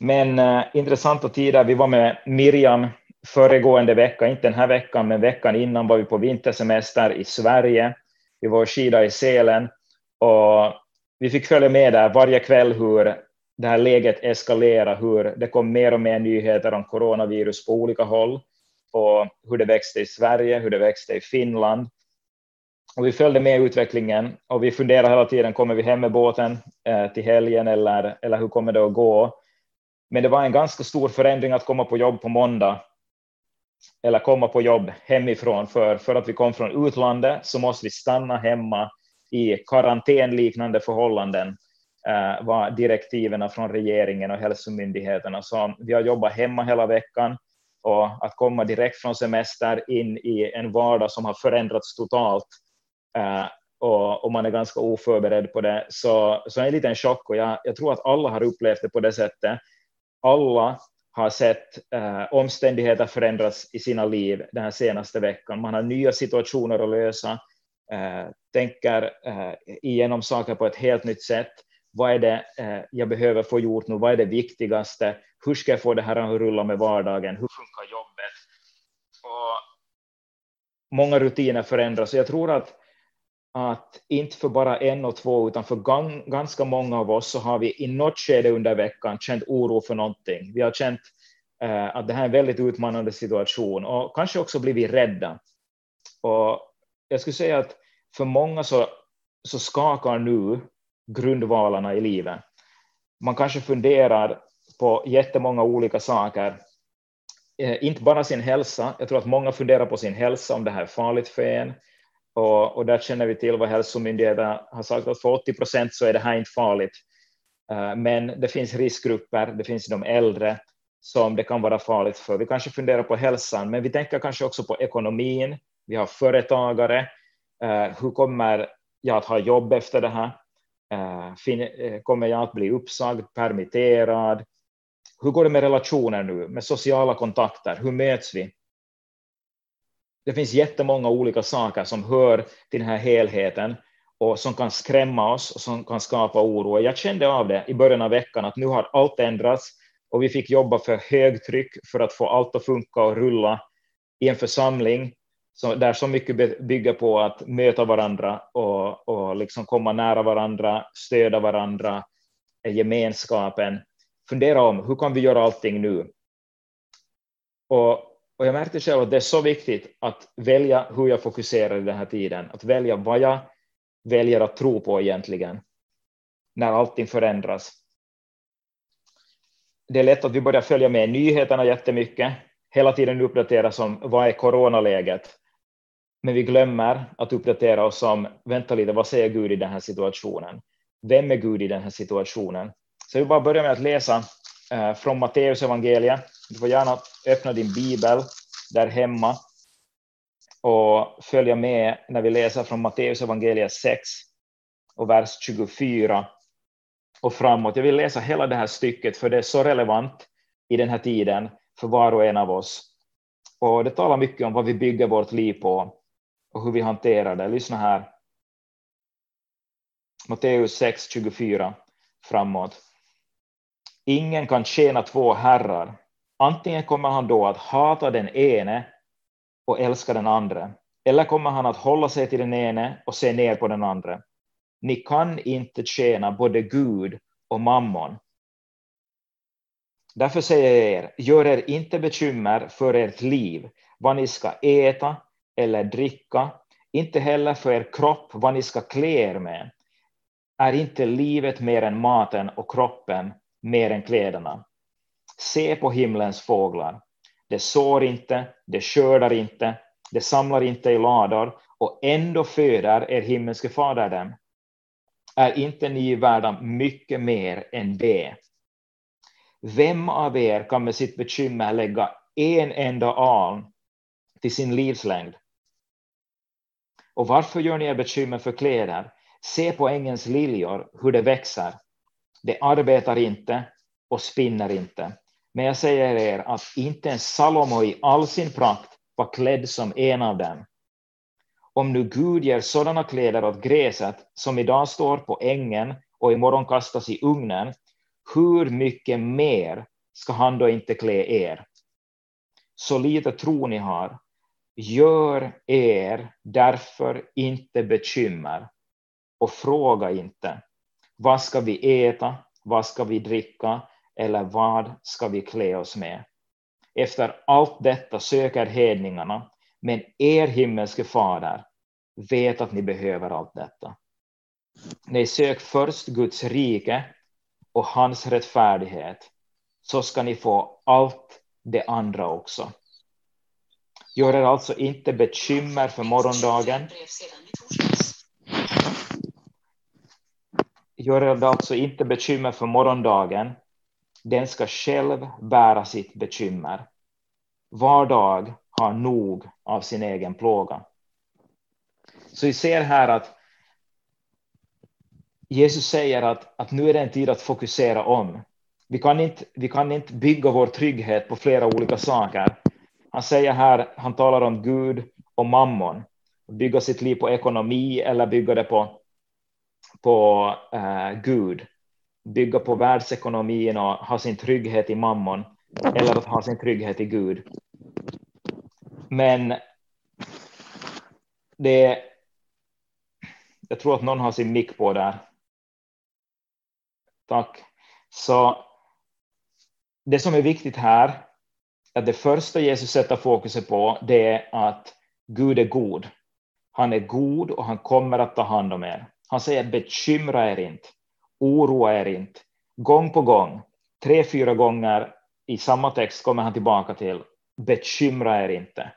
Men eh, intressanta tider. Vi var med Miriam föregående vecka, inte den här veckan, men veckan innan var vi på vintersemester i Sverige. Vi var och skida i Sälen och vi fick följa med där varje kväll hur det här läget eskalerade, hur det kom mer och mer nyheter om coronavirus på olika håll och hur det växte i Sverige, hur det växte i Finland. Och vi följde med utvecklingen och vi funderade hela tiden, kommer vi hem med båten eh, till helgen eller, eller hur kommer det att gå? Men det var en ganska stor förändring att komma på jobb på måndag. Eller komma på jobb hemifrån, för, för att vi kom från utlandet så måste vi stanna hemma i karantänliknande förhållanden eh, var direktiven från regeringen och hälsomyndigheterna. Så vi har jobbat hemma hela veckan. Och att komma direkt från semester in i en vardag som har förändrats totalt eh, och, och, man är ganska oförberedd på det, så, så en liten chock. Och jag, jag tror att alla har upplevt det på det sättet. Alla har sett eh, omständigheter förändras i sina liv den här senaste veckan. Man har nya situationer att lösa, eh, tänker eh, igenom saker på ett helt nytt sätt. Vad är det eh, jag behöver få gjort nu? Vad är det viktigaste? Hur ska jag få det här att rulla med vardagen? Hur funkar jobbet? Och många rutiner förändras. Jag tror att, att inte för bara en och två, utan för ganska många av oss så har vi i något skede under veckan känt oro för någonting. Vi har känt eh, att det här är en väldigt utmanande situation och kanske också blivit rädda. Och jag skulle säga att för många så, så skakar nu grundvalarna i livet. Man kanske funderar på jättemånga olika saker, eh, inte bara sin hälsa. Jag tror att många funderar på sin hälsa, om det här är farligt för en. Och, och där känner vi till vad hälsomyndigheterna har sagt, att för 80 procent så är det här inte farligt. Eh, men det finns riskgrupper, det finns de äldre som det kan vara farligt för. Vi kanske funderar på hälsan, men vi tänker kanske också på ekonomin. Vi har företagare. Eh, hur kommer jag att ha jobb efter det här? Eh, kommer jag att bli uppsagd, permitterad? Hur går det med relationer nu, med sociala kontakter? Hur möts vi? Det finns jättemånga olika saker som hör till den här helheten och som kan skrämma oss och som kan skapa oro. Jag kände av det i början av veckan att nu har allt ändrats och vi fick jobba för högtryck för att få allt att funka och rulla i en församling där så mycket bygger på att möta varandra och, och liksom komma nära varandra, stödja varandra, eh, gemenskapen fundera om hur kan vi göra allting nu? Och, och jag märkte själv att det är så viktigt att välja hur jag fokuserar i den här tiden, att välja vad jag väljer att tro på egentligen när allting förändras. Det är lätt att vi börjar följa med nyheterna jättemycket, hela tiden uppdateras om vad är coronaläget, men vi glömmer att uppdatera oss om, vänta lite, vad säger Gud i den här situationen? Vem är Gud i den här situationen? Så vi bara börja med att läsa Eh, från Matteus evangeliet. Du får gärna öppna din bibel där hemma och följa med när vi läser från Matteus evangeliet 6 och vers 24 och framåt. Jag vill läsa hela det här stycket för det är så relevant i den här tiden för var och en av oss. Och det talar mycket om vad vi bygger vårt liv på och hur vi hanterar det. Lyssna här. Matteus 6, 24 framåt. Ingen kan tjäna två herrar. Antingen kommer han då att hata den ene och älska den andra, eller kommer han att hålla sig till den ene och se ner på den andra. Ni kan inte tjäna både Gud och mammon. Därför säger jag er, gör er inte bekymmer för ert liv, vad ni ska äta eller dricka, inte heller för er kropp, vad ni ska klä er med. Är inte livet mer än maten och kroppen mer än kläderna. Se på himlens fåglar. De sår inte, de skördar inte, de samlar inte i lador och ändå föder er himmelske fader dem. Är inte ni värda mycket mer än det? Vem av er kan med sitt bekymmer lägga en enda aln till sin livslängd? Och varför gör ni er bekymmer för kläder? Se på ängens liljor, hur de växer. De arbetar inte och spinner inte. Men jag säger er att inte ens Salomo i all sin prakt var klädd som en av dem. Om nu Gud ger sådana kläder åt gräset som idag står på ängen och imorgon kastas i ugnen, hur mycket mer ska han då inte klä er? Så lite tro ni har. Gör er därför inte bekymmer och fråga inte. Vad ska vi äta? Vad ska vi dricka? Eller vad ska vi klä oss med? Efter allt detta söker hedningarna, men er himmelske fader vet att ni behöver allt detta. Nej, sök först Guds rike och hans rättfärdighet, så ska ni få allt det andra också. Gör er alltså inte bekymmer för morgondagen. Gör er alltså inte bekymmer för morgondagen. Den ska själv bära sitt bekymmer. Var dag har nog av sin egen plåga. Så vi ser här att Jesus säger att, att nu är det en tid att fokusera om. Vi kan, inte, vi kan inte bygga vår trygghet på flera olika saker. Han säger här, han talar om Gud och mammon. Bygga sitt liv på ekonomi eller bygga det på, på eh, Gud. Bygga på världsekonomin och ha sin trygghet i mammon. Eller att ha sin trygghet i Gud. Men det jag tror att någon har sin mick på där. Tack. Så det som är viktigt här, att det första Jesus sätter fokuset på, det är att Gud är god. Han är god och han kommer att ta hand om er. Han säger bekymra er inte, oroa er inte. Gång på gång, tre, fyra gånger i samma text kommer han tillbaka till bekymra er inte.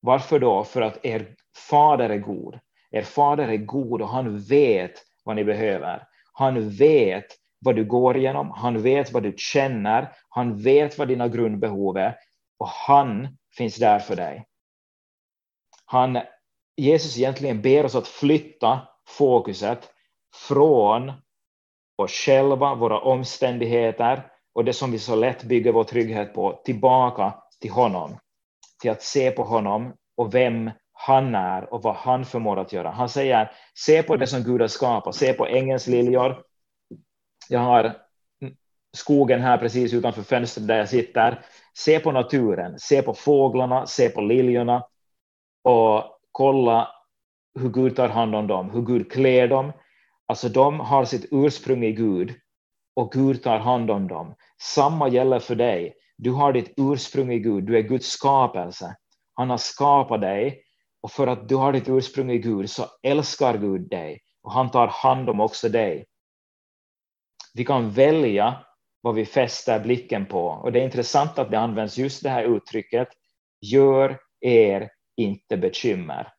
Varför då? För att er fader är god. Er fader är god och han vet vad ni behöver. Han vet vad du går igenom, han vet vad du känner, han vet vad dina grundbehov är och han finns där för dig. Han, Jesus egentligen ber oss att flytta fokuset från oss själva, våra omständigheter och det som vi så lätt bygger vår trygghet på, tillbaka till honom. Till att se på honom och vem han är och vad han förmår att göra. Han säger, se på det som Gud har skapat, se på ängens liljor. Jag har skogen här precis utanför fönstret där jag sitter. Se på naturen, se på fåglarna, se på liljorna och kolla hur Gud tar hand om dem, hur Gud klär dem. Alltså de har sitt ursprung i Gud och Gud tar hand om dem. Samma gäller för dig. Du har ditt ursprung i Gud, du är Guds skapelse. Han har skapat dig och för att du har ditt ursprung i Gud så älskar Gud dig och han tar hand om också dig. Vi kan välja vad vi fäster blicken på och det är intressant att det används just det här uttrycket gör er inte bekymmer.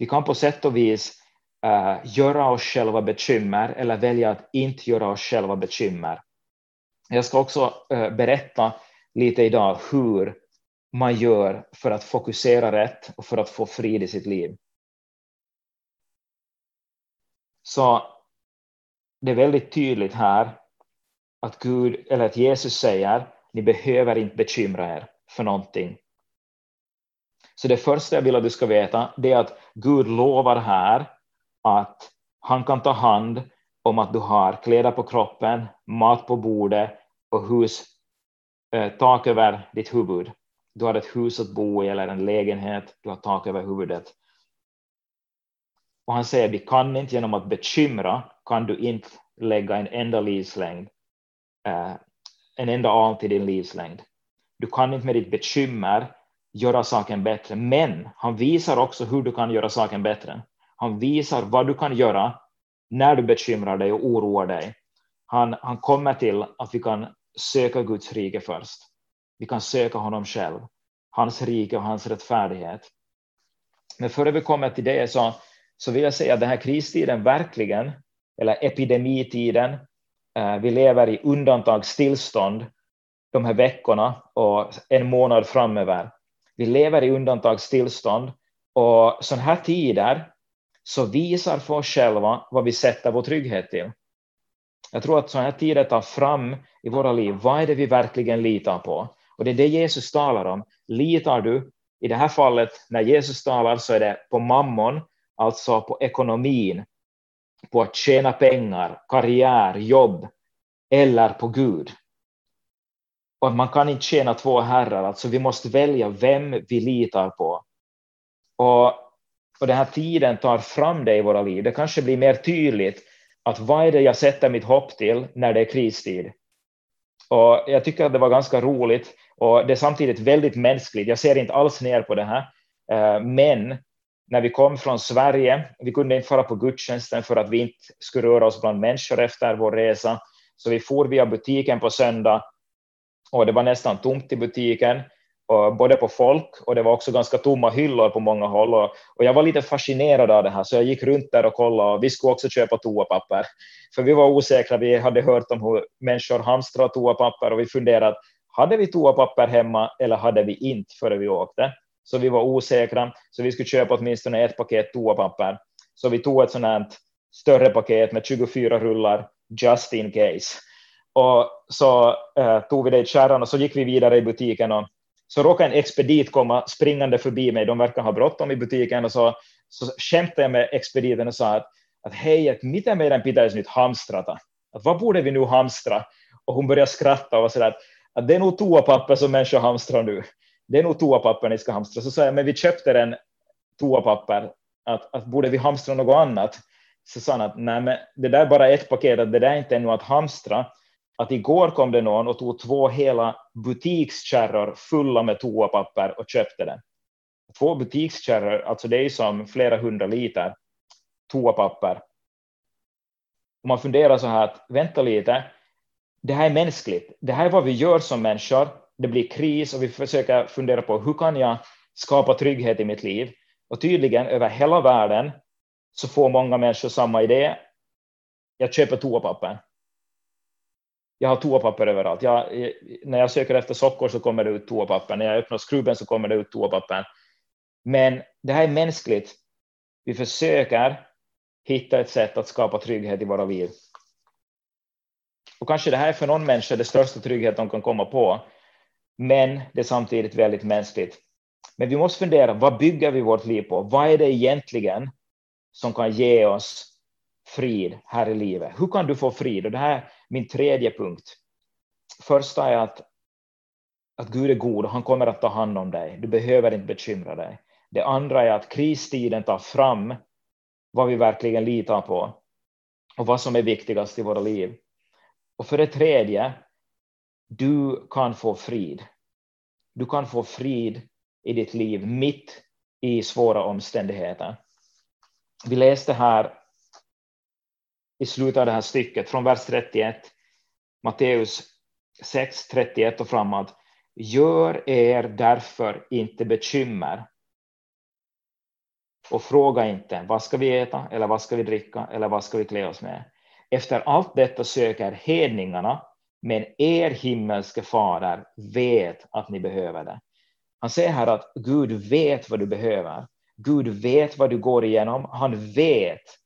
Vi kan på sätt och vis uh, göra oss själva bekymmer eller välja att inte göra oss själva bekymmer. Jag ska också uh, berätta lite idag hur man gör för att fokusera rätt och för att få frid i sitt liv. Så det är väldigt tydligt här att Gud eller att Jesus säger ni behöver inte bekymra er för någonting. Så det första jag vill att du ska veta det är att Gud lovar här att han kan ta hand om att du har kläder på kroppen, mat på bordet och hus, eh, tak över ditt huvud. Du har ett hus att bo i eller en lägenhet, du har tak över huvudet. Och han säger, vi kan inte genom att bekymra, kan du inte lägga en enda livslängd, eh, en enda aln till din livslängd. Du kan inte med ditt bekymmer göra saken bättre, men han visar också hur du kan göra saken bättre. Han visar vad du kan göra när du bekymrar dig och oroar dig. Han, han kommer till att vi kan söka Guds rike först. Vi kan söka honom själv, hans rike och hans rättfärdighet. Men före vi kommer till det så, så vill jag säga att den här kristiden verkligen, eller epidemitiden, eh, vi lever i undantagstillstånd de här veckorna och en månad framöver. Vi lever i undantagstillstånd och sådana här tider så visar för oss själva vad vi sätter vår trygghet till. Jag tror att sådana här tider tar fram i våra liv, vad är det vi verkligen litar på? Och det är det Jesus talar om. Litar du, i det här fallet när Jesus talar så är det på mammon, alltså på ekonomin, på att tjäna pengar, karriär, jobb, eller på Gud. Och man kan inte tjäna två herrar, alltså vi måste välja vem vi litar på. Och, och den här tiden tar fram det i våra liv. Det kanske blir mer tydligt att vad är det jag sätter mitt hopp till när det är kristid? Och jag tycker att det var ganska roligt och det är samtidigt väldigt mänskligt. Jag ser inte alls ner på det här, eh, men när vi kom från Sverige, vi kunde inte fara på gudstjänsten för att vi inte skulle röra oss bland människor efter vår resa, så vi for via butiken på söndag och det var nästan tomt i butiken, och både på folk och det var också ganska tomma hyllor på många håll. Och, och, jag var lite fascinerad av det här, så jag gick runt där och kollade. Och vi skulle också köpa toapapper, för vi var osäkra. Vi hade hört om hur människor hamstrar toapapper och vi funderade, hade vi toapapper hemma eller hade vi inte före vi åkte? Så vi var osäkra, så vi skulle köpa åtminstone ett paket toapapper. Så vi tog ett sådant här större paket med 24 rullar, just in case. Och så eh, tog vi det i kärran och så gick vi vidare i butiken och så råkade en expedit komma springande förbi mig, de verkar ha bråttom i butiken, och så, så skämtade jag med expediten och sa att, att hej, att miten meidän pitäisi nyt hamstrata? Att vad borde vi nu hamstra? Och hon började skratta och så att, att det är nog toapapper som människor hamstrar nu. Det är nog toapapper ni ska hamstra. Så sa jag, men vi köpte den toapapper, att, att borde vi hamstra något annat? Så sa han att nej, men det där är bara ett paket, att det där är inte ännu att hamstra, att igår kom det någon och tog två hela butikskärror fulla med toapapper och köpte den. Två butikskärror, alltså det är som flera hundra liter toapapper. Och man funderar så här att vänta lite, det här är mänskligt. Det här är vad vi gör som människor. Det blir kris och vi försöker fundera på hur kan jag skapa trygghet i mitt liv? Och tydligen över hela världen så får många människor samma idé. Jag köper toapapper jag har toapapper överallt. Jag, när jag söker efter sockor så kommer det ut toapapper. När jag öppnar skrubben så kommer det ut toapapper. Men det här är mänskligt. Vi försöker hitta ett sätt att skapa trygghet i våra liv. Och kanske det här är för någon människa det största trygghet de kan komma på. Men det är samtidigt väldigt mänskligt. Men vi måste fundera, vad bygger vi vårt liv på? Vad är det egentligen som kan ge oss frid här i livet? Hur kan du få frid? Och det här är min tredje punkt. Första är att, att Gud är god och han kommer att ta hand om dig. Du behöver inte bekymra dig. Det andra är att kristiden tar fram vad vi verkligen litar på och vad som är viktigast i våra liv. Och för det tredje, du kan få frid. Du kan få frid i ditt liv mitt i svåra omständigheter. Vi läste här i slutet av det här stycket, från vers 31, Matteus 6, 31 och framåt. Gör er därför inte bekymmer och fråga inte vad ska vi äta eller vad ska vi dricka eller vad ska vi klä oss med. Efter allt detta söker hedningarna, men er himmelske fader vet att ni behöver det. Han säger här att Gud vet vad du behöver. Gud vet vad du går igenom. Han vet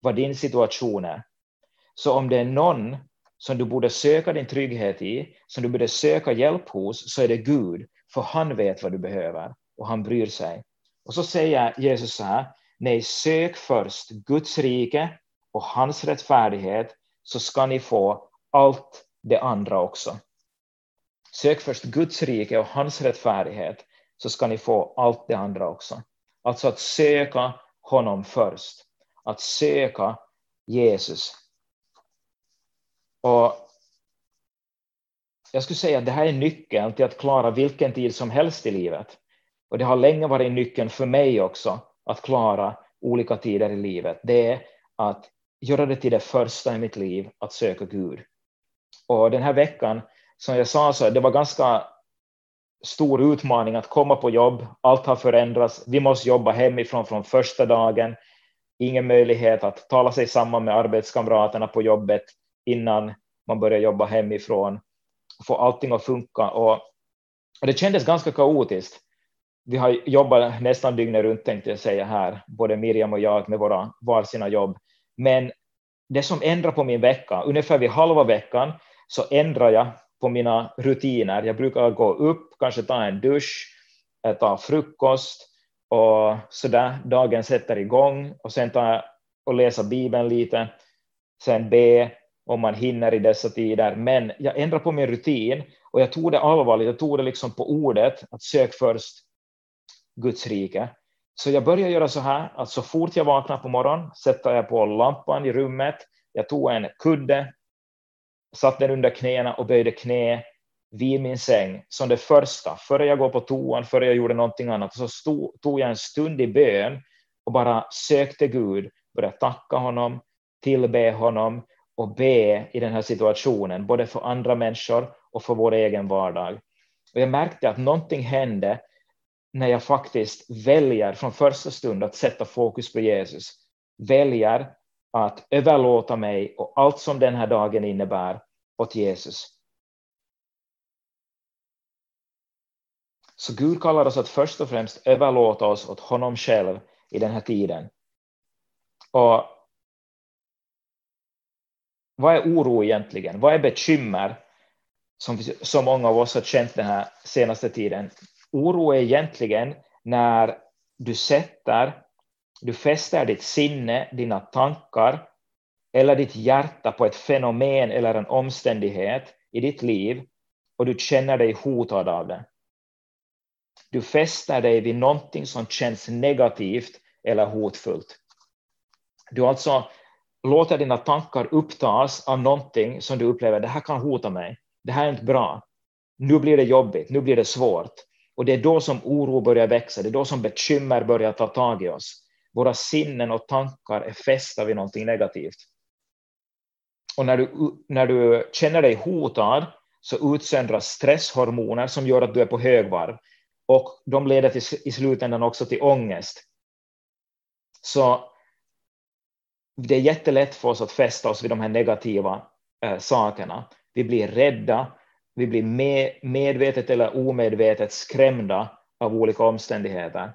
vad din situation är. Så om det är någon som du borde söka din trygghet i, som du borde söka hjälp hos, så är det Gud, för han vet vad du behöver och han bryr sig. Och så säger Jesus så här, nej, sök först Guds rike och hans rättfärdighet, så ska ni få allt det andra också. Sök först Guds rike och hans rättfärdighet, så ska ni få allt det andra också. Alltså att söka honom först att söka Jesus. Och jag skulle säga att det här är nyckeln till att klara vilken tid som helst i livet. Och det har länge varit nyckeln för mig också, att klara olika tider i livet. Det är att göra det till det första i mitt liv, att söka Gud. Och den här veckan, som jag sa, så det var ganska stor utmaning att komma på jobb. Allt har förändrats. Vi måste jobba hemifrån från första dagen ingen möjlighet att tala sig samman med arbetskamraterna på jobbet innan man börjar jobba hemifrån, få allting att funka. Och, det kändes ganska kaotiskt. Vi har jobbat nästan dygnet runt, tänkte jag säga här, både Miriam och jag med våra varsina jobb. Men det som ändrar på min vecka, ungefär vid halva veckan, så ändrar jag på mina rutiner. Jag brukar gå upp, kanske ta en dusch, ta frukost, och så där dagen sätter igång och sen tar jag och läsa Bibeln lite, sen be om man hinner i dessa tider, men jag ändrade på min rutin och jag tog det allvarligt, jag tog det liksom på ordet, att sök först Guds rike. Så jag började göra så här, att så fort jag vaknar på morgonen sätter jag på lampan i rummet, jag tog en kudde, satte den under knäna och böjde knä vid min säng som det första, före jag går på toan, före jag gjorde någonting annat, så stod, tog jag en stund i bön och bara sökte Gud, började tacka honom, tillbe honom och be i den här situationen, både för andra människor och för vår egen vardag. Och jag märkte att någonting hände när jag faktiskt väljer från första stund att sätta fokus på Jesus, väljer att överlåta mig och allt som den här dagen innebär åt Jesus. Så Gud kallar oss att först och främst överlåta oss åt honom själv i den här tiden. Och vad är oro egentligen? Vad är bekymmer som så många av oss har känt den här senaste tiden? Oro är egentligen när du sätter, du fäster ditt sinne, dina tankar eller ditt hjärta på ett fenomen eller en omständighet i ditt liv och du känner dig hotad av det. Du fäster dig vid någonting som känns negativt eller hotfullt. Du alltså låter dina tankar upptas av någonting som du upplever, det här kan hota mig, det här är inte bra, nu blir det jobbigt, nu blir det svårt. Och det är då som oro börjar växa, det är då som bekymmer börjar ta tag i oss. Våra sinnen och tankar är fästa vid någonting negativt. Och när du, när du känner dig hotad så utsöndras stresshormoner som gör att du är på högvarv. Och de leder till, i slutändan också till ångest. Så det är jättelätt för oss att fästa oss vid de här negativa eh, sakerna. Vi blir rädda, vi blir med, medvetet eller omedvetet skrämda av olika omständigheter.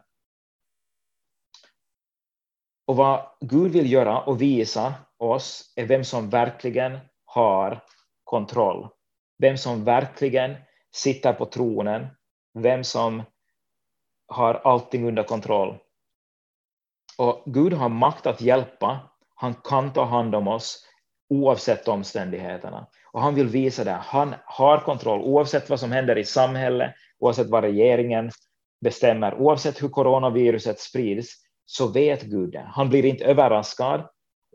Och vad Gud vill göra och visa oss är vem som verkligen har kontroll. Vem som verkligen sitter på tronen, vem som har allting under kontroll. Och Gud har makt att hjälpa, han kan ta hand om oss oavsett omständigheterna. Och han vill visa det, han har kontroll oavsett vad som händer i samhället, oavsett vad regeringen bestämmer, oavsett hur coronaviruset sprids, så vet Gud det. Han blir inte överraskad.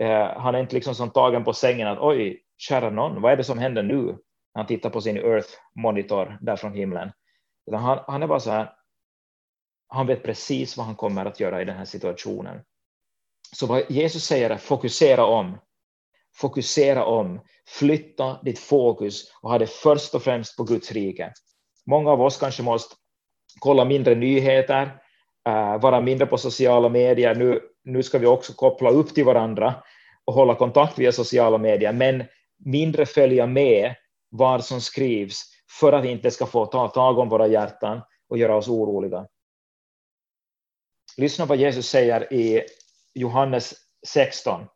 Eh, han är inte liksom som tagen på sängen att oj, kära någon, vad är det som händer nu? Han tittar på sin Earth-monitor där från himlen. Han, han är bara så här, han vet precis vad han kommer att göra i den här situationen. Så vad Jesus säger är fokusera om. Fokusera om. Flytta ditt fokus och ha det först och främst på Guds rike. Många av oss kanske måste kolla mindre nyheter, eh, vara mindre på sociala medier. Nu, nu ska vi också koppla upp till varandra och hålla kontakt via sociala medier, men mindre följa med vad som skrivs för att inte ska få ta tag om våra hjärtan och göra oss oroliga. Lyssna vad Jesus säger i Johannes 16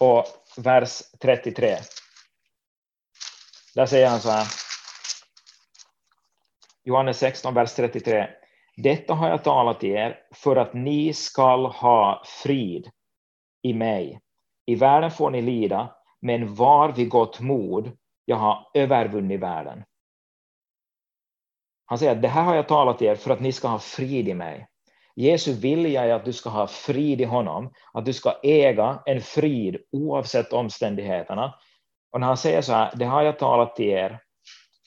och vers 33. Där säger han så här. Johannes 16, vers 33. Detta har jag talat till er för att ni skall ha frid i mig. I världen får ni lida, men var vid gott mod, jag har övervunnit världen. Han säger att det här har jag talat till er för att ni ska ha frid i mig. Jesu vilja är att du ska ha frid i honom, att du ska äga en frid oavsett omständigheterna. Och när han säger så här, det har jag talat till er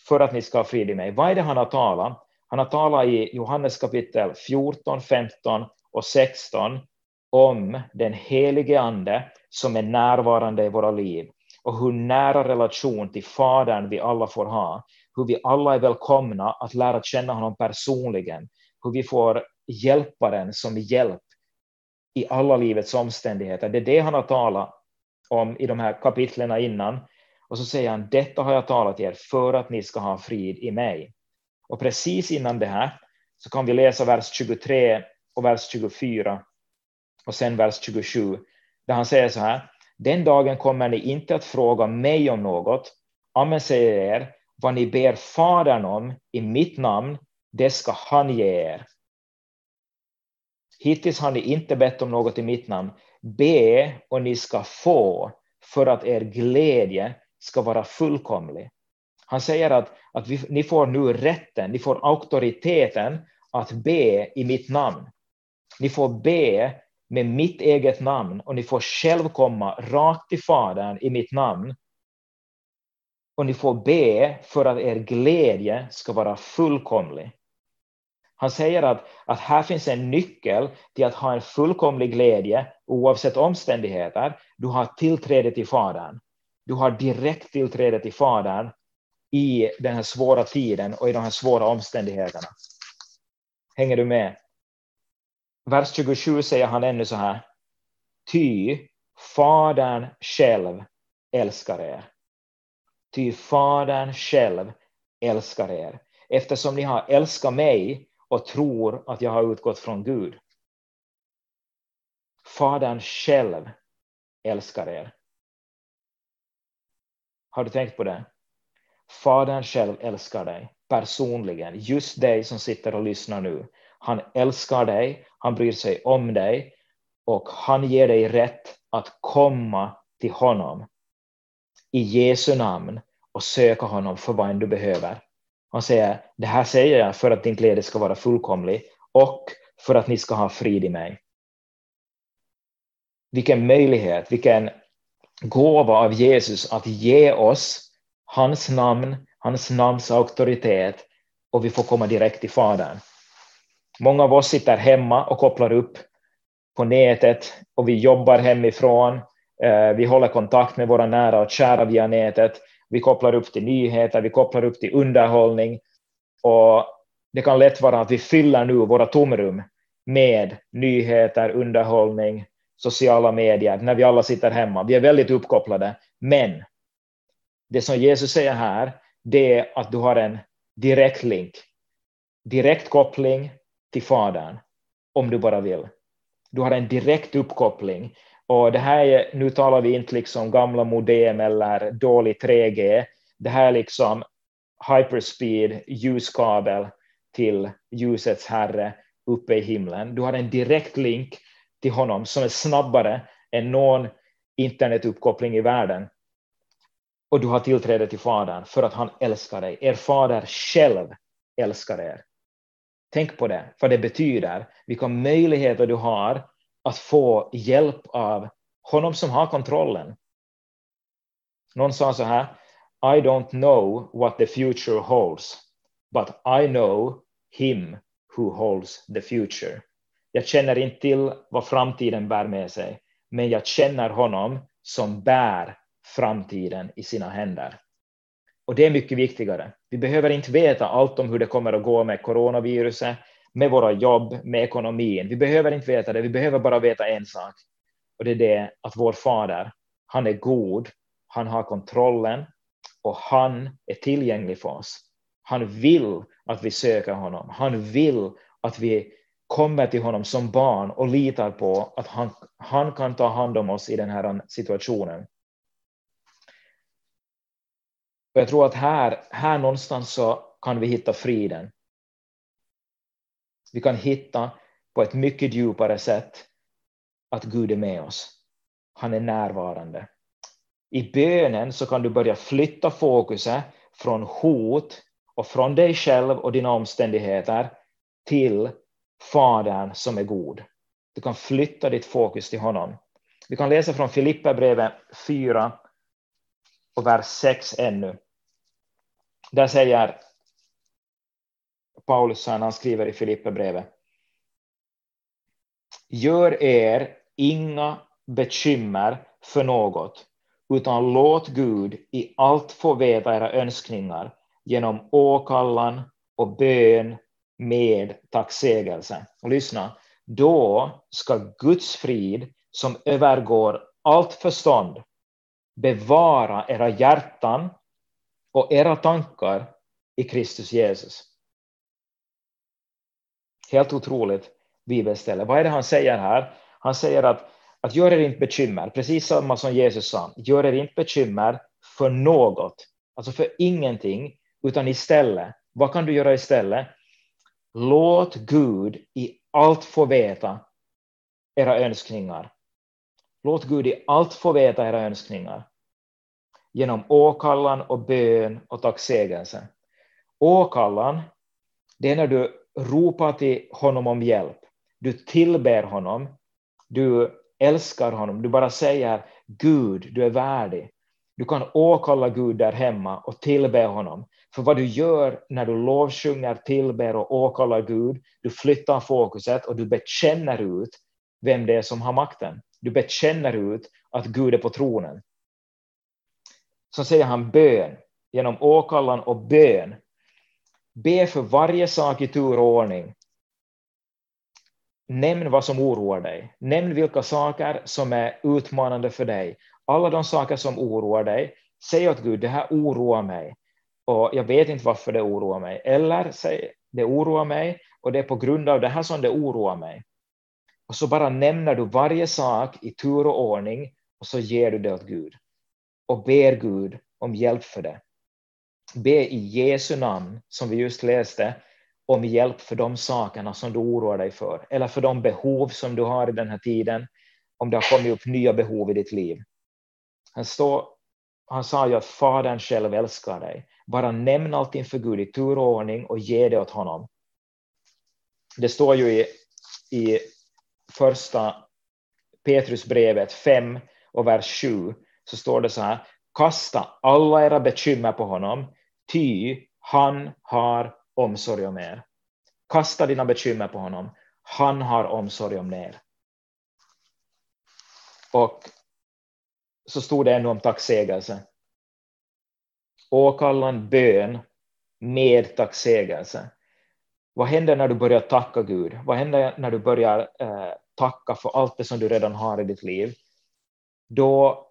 för att ni ska ha frid i mig. Vad är det han har talat? Han har talat i Johannes kapitel 14, 15 och 16 om den helige ande som är närvarande i våra liv och hur nära relation till Fadern vi alla får ha, hur vi alla är välkomna att lära känna honom personligen, hur vi får hjälparen som hjälp i alla livets omständigheter. Det är det han har talat om i de här kapitlen innan. Och så säger han, detta har jag talat er för att ni ska ha frid i mig. Och precis innan det här så kan vi läsa vers 23 och vers 24 och sen vers 27, där han säger så här, den dagen kommer ni inte att fråga mig om något, amen säger er, vad ni ber Fadern om i mitt namn, det ska han ge er. Hittills har ni inte bett om något i mitt namn. Be och ni ska få, för att er glädje ska vara fullkomlig. Han säger att, att vi, ni får nu rätten, ni får auktoriteten att be i mitt namn. Ni får be med mitt eget namn och ni får själv komma rakt till Fadern i mitt namn. Och ni får be för att er glädje ska vara fullkomlig. Han säger att, att här finns en nyckel till att ha en fullkomlig glädje oavsett omständigheter. Du har tillträde till Fadern. Du har direkt tillträde till Fadern i den här svåra tiden och i de här svåra omständigheterna. Hänger du med? Vers 27 säger han ännu så här. Ty Fadern själv älskar er. Ty Fadern själv älskar er, eftersom ni har älskat mig och tror att jag har utgått från Gud. Fadern själv älskar er. Har du tänkt på det? Fadern själv älskar dig personligen, just dig som sitter och lyssnar nu. Han älskar dig, han bryr sig om dig och han ger dig rätt att komma till honom i Jesu namn och söka honom för vad du behöver. Han säger, det här säger jag för att din glädje ska vara fullkomlig och för att ni ska ha frid i mig. Vilken möjlighet, vilken gåva av Jesus att ge oss hans namn, hans namns auktoritet och vi får komma direkt till Fadern. Många av oss sitter hemma och kopplar upp på nätet och vi jobbar hemifrån. Eh, vi håller kontakt med våra nära och kära via nätet. Vi kopplar upp till nyheter, vi kopplar upp till underhållning. Och det kan lätt vara att vi fyller nu våra tomrum med nyheter, underhållning, sociala medier, när vi alla sitter hemma. Vi är väldigt uppkopplade. Men det som Jesus säger här, det är att du har en direkt link, direkt koppling till Fadern, om du bara vill. Du har en direkt uppkoppling. Och det här är, nu talar vi inte liksom gamla modem eller dålig 3G. Det här är liksom hyperspeed ljuskabel till ljusets herre uppe i himlen. Du har en direkt länk till honom som är snabbare än någon internetuppkoppling i världen. Och du har tillträde till Fadern för att han älskar dig. Er fader själv älskar er. Tänk på det, för det betyder, vilka möjligheter du har att få hjälp av honom som har kontrollen. Någon sa så här, I don't know what the future holds, but I know him who holds the future. Jag känner inte till vad framtiden bär med sig, men jag känner honom som bär framtiden i sina händer. Och det är mycket viktigare. Vi behöver inte veta allt om hur det kommer att gå med coronaviruset, med våra jobb, med ekonomin. Vi behöver inte veta det, vi behöver bara veta en sak. Och det är det att vår fader, han är god, han har kontrollen och han är tillgänglig för oss. Han vill att vi söker honom. Han vill att vi kommer till honom som barn och litar på att han, han kan ta hand om oss i den här situationen. Och jag tror att här, här någonstans så kan vi hitta friden. Vi kan hitta på ett mycket djupare sätt att Gud är med oss. Han är närvarande. I bönen så kan du börja flytta fokuset från hot och från dig själv och dina omständigheter till Fadern som är god. Du kan flytta ditt fokus till honom. Vi kan läsa från Filipperbrevet 4 och vers 6 ännu. Där säger Paulus när han skriver i Filipperbrevet. Gör er inga bekymmer för något, utan låt Gud i allt få veta era önskningar genom åkallan och bön med tacksägelse. Och lyssna, då ska Guds frid som övergår allt förstånd bevara era hjärtan och era tankar i Kristus Jesus. Helt otroligt bibelställe. Vad är det han säger här? Han säger att, att gör er inte bekymmer, precis samma som Jesus sa, gör er inte bekymmer för något, alltså för ingenting, utan istället, vad kan du göra istället? Låt Gud i allt få veta era önskningar. Låt Gud i allt få veta era önskningar genom åkallan och bön och tacksägelse. Åkallan, det är när du ropar till honom om hjälp. Du tillber honom, du älskar honom, du bara säger Gud, du är värdig. Du kan åkalla Gud där hemma och tillbe honom. För vad du gör när du lovsjunger, tillber och åkallar Gud, du flyttar fokuset och du bekänner ut vem det är som har makten. Du bekänner ut att Gud är på tronen. Så säger han bön, genom åkallan och bön. Be för varje sak i tur och ordning. Nämn vad som oroar dig. Nämn vilka saker som är utmanande för dig. Alla de saker som oroar dig, säg åt Gud, det här oroar mig. Och jag vet inte varför det oroar mig. Eller säg, det oroar mig och det är på grund av det här som det oroar mig. Och så bara nämner du varje sak i tur och ordning och så ger du det åt Gud. Och ber Gud om hjälp för det. Be i Jesu namn, som vi just läste, om hjälp för de sakerna som du oroar dig för, eller för de behov som du har i den här tiden, om det har kommit upp nya behov i ditt liv. Han, står, han sa ju att Fadern själv älskar dig. Bara nämn allting för Gud i tur och ordning och ge det åt honom. Det står ju i, i första Petrusbrevet 5 och vers 7 så står det så här. Kasta alla era bekymmer på honom, ty han har omsorg om er. Kasta dina bekymmer på honom. Han har omsorg om er. Och så stod det ännu om tacksägelse. Åkallan bön med tacksägelse. Vad händer när du börjar tacka Gud? Vad händer när du börjar eh, tacka för allt det som du redan har i ditt liv? Då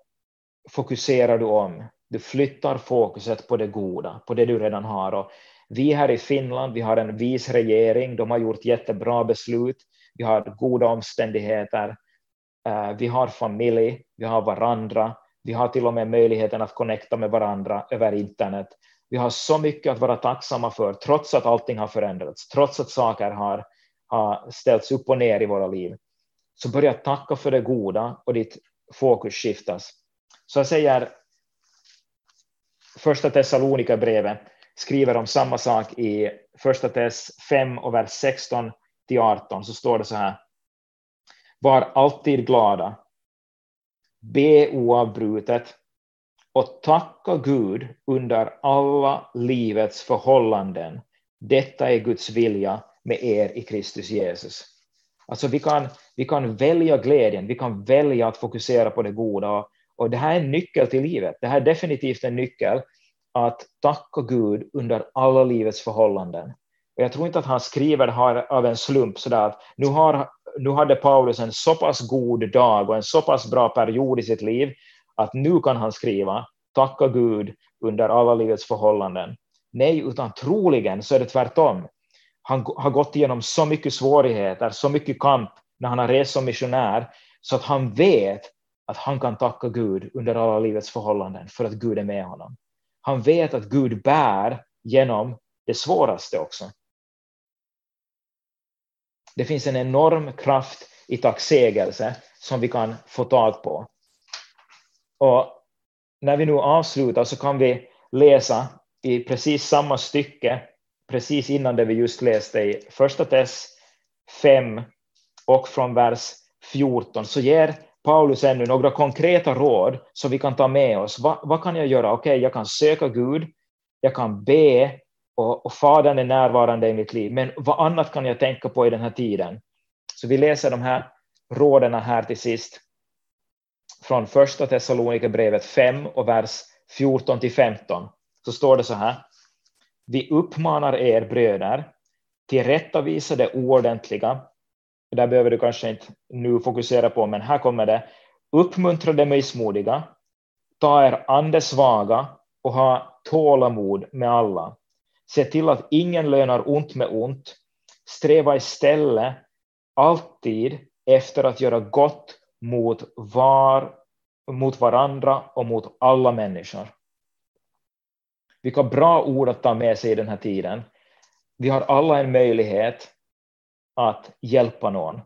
fokuserar du om. Du flyttar fokuset på det goda, på det du redan har. Och vi här i Finland, vi har en vis regering, de har gjort jättebra beslut, vi har goda omständigheter, eh, vi har familj, vi har varandra, vi har till och med möjligheten att connecta med varandra över internet. Vi har så mycket att vara tacksamma för, trots att allting har förändrats, trots att saker har, har ställts upp och ner i våra liv. Så börja tacka för det goda och ditt fokus skiftas. Så jag säger första Thessalonika brevet skriver om samma sak i första Tess 5 och vers 16 till 18 så står det så här. Var alltid glada. Be oavbrutet och tacka Gud under alla livets förhållanden. Detta är Guds vilja med er i Kristus Jesus. Alltså vi kan, vi kan välja glädjen, vi kan välja att fokusera på det goda. Och det här är en nyckel till livet. Det här är definitivt en nyckel att tacka Gud under alla livets förhållanden. Och jag tror inte att han skriver det här av en slump, så att nu, har, nu hade Paulus en så pass god dag och en så pass bra period i sitt liv att nu kan han skriva tacka Gud under alla livets förhållanden. Nej, utan troligen så är det tvärtom. Han har gått igenom så mycket svårigheter, så mycket kamp när han har rest som missionär, så att han vet att han kan tacka Gud under alla livets förhållanden för att Gud är med honom. Han vet att Gud bär genom det svåraste också. Det finns en enorm kraft i tacksägelse som vi kan få tag på. Och när vi nu avslutar så kan vi läsa i precis samma stycke, precis innan det vi just läste i första test 5 och från vers 14, så ger Paulus ännu några konkreta råd som vi kan ta med oss. Va, vad kan jag göra? Okej, okay, jag kan söka Gud, jag kan be och, och Fadern är närvarande i mitt liv. Men vad annat kan jag tänka på i den här tiden? Så vi läser de här råden här till sist från första Thessalonikerbrevet 5 och vers 14 till 15. Så står det så här. Vi uppmanar er bröder tillrättavisa det oordentliga där behöver du kanske inte nu fokusera på, men här kommer det. Uppmuntra de missmodiga, ta er andesvaga och ha tålamod med alla. Se till att ingen lönar ont med ont. Sträva istället alltid efter att göra gott mot, var, mot varandra och mot alla människor. Vilka bra ord att ta med sig i den här tiden. Vi har alla en möjlighet att hjälpa någon.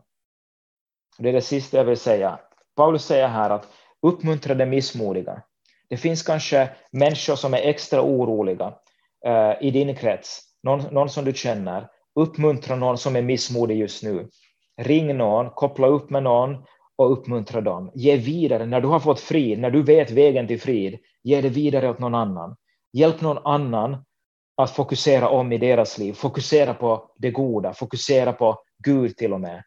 Det är det sista jag vill säga. Paulus säger här att uppmuntra det missmodiga. Det finns kanske människor som är extra oroliga eh, i din krets, någon, någon som du känner. Uppmuntra någon som är missmodig just nu. Ring någon, koppla upp med någon och uppmuntra dem. Ge vidare när du har fått frid, när du vet vägen till frid. Ge det vidare åt någon annan. Hjälp någon annan att fokusera om i deras liv. Fokusera på det goda, fokusera på Gud till och med.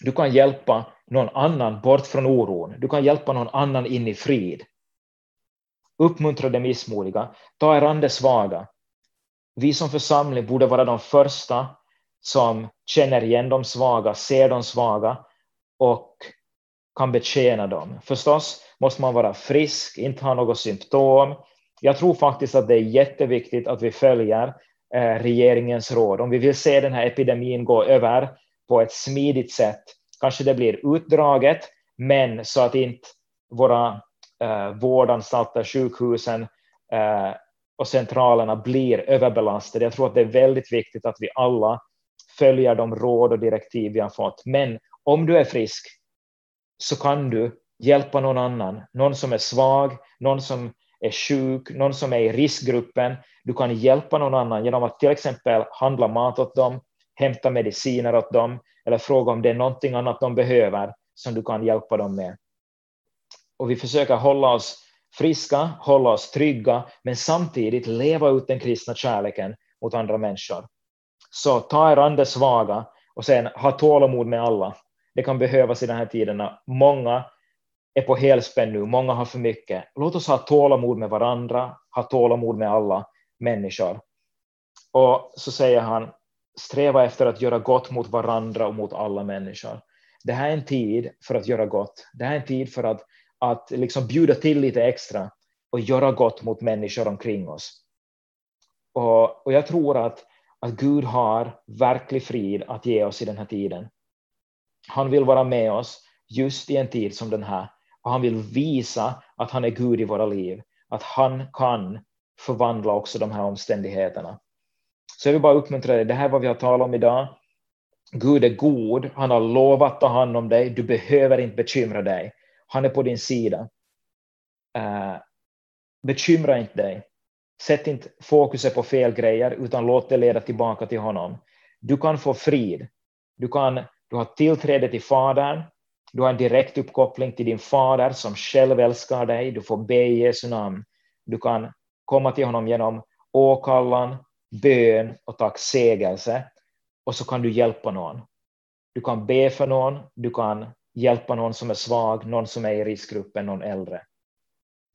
Du kan hjälpa någon annan bort från oron. Du kan hjälpa någon annan in i frid. Uppmuntra det missmodiga. Ta er an svaga. Vi som församling borde vara de första som känner igen de svaga, ser de svaga och kan betjäna dem. Förstås måste man vara frisk, inte ha något symptom. Jag tror faktiskt att det är jätteviktigt att vi följer eh, regeringens råd. Om vi vill se den här epidemin gå över på ett smidigt sätt, kanske det blir utdraget, men så att inte våra eh, vårdanstalter, sjukhusen eh, och centralerna blir överbelastade. Jag tror att det är väldigt viktigt att vi alla följer de råd och direktiv vi har fått. Men om du är frisk så kan du hjälpa någon annan, någon som är svag, någon som är sjuk, någon som är i riskgruppen. Du kan hjälpa någon annan genom att till exempel handla mat åt dem, hämta mediciner åt dem eller fråga om det är någonting annat de behöver som du kan hjälpa dem med. Och vi försöker hålla oss friska, hålla oss trygga, men samtidigt leva ut den kristna kärleken mot andra människor. Så ta er an det svaga och sen ha tålamod med alla. Det kan behövas i den här tiden. Många är på helspänn nu, många har för mycket. Låt oss ha tålamod med varandra, ha tålamod med alla människor. Och så säger han, sträva efter att göra gott mot varandra och mot alla människor. Det här är en tid för att göra gott. Det här är en tid för att, att liksom bjuda till lite extra och göra gott mot människor omkring oss. Och, och jag tror att att Gud har verklig frid att ge oss i den här tiden. Han vill vara med oss just i en tid som den här och han vill visa att han är Gud i våra liv, att han kan förvandla också de här omständigheterna. Så jag vill bara uppmuntra dig, det här är vad vi har talat om idag. Gud är god, han har lovat att ta hand om dig, du behöver inte bekymra dig. Han är på din sida. Uh, bekymra inte dig. Sätt inte fokuset på fel grejer, utan låt det leda tillbaka till honom. Du kan få frid. Du, kan, du har tillträde till Fadern. Du har en direkt uppkoppling till din fader som själv älskar dig. Du får be i Jesu namn. Du kan komma till honom genom åkallan, bön och tacksägelse. Och så kan du hjälpa någon. Du kan be för någon, du kan hjälpa någon som är svag, någon som är i riskgruppen, någon äldre.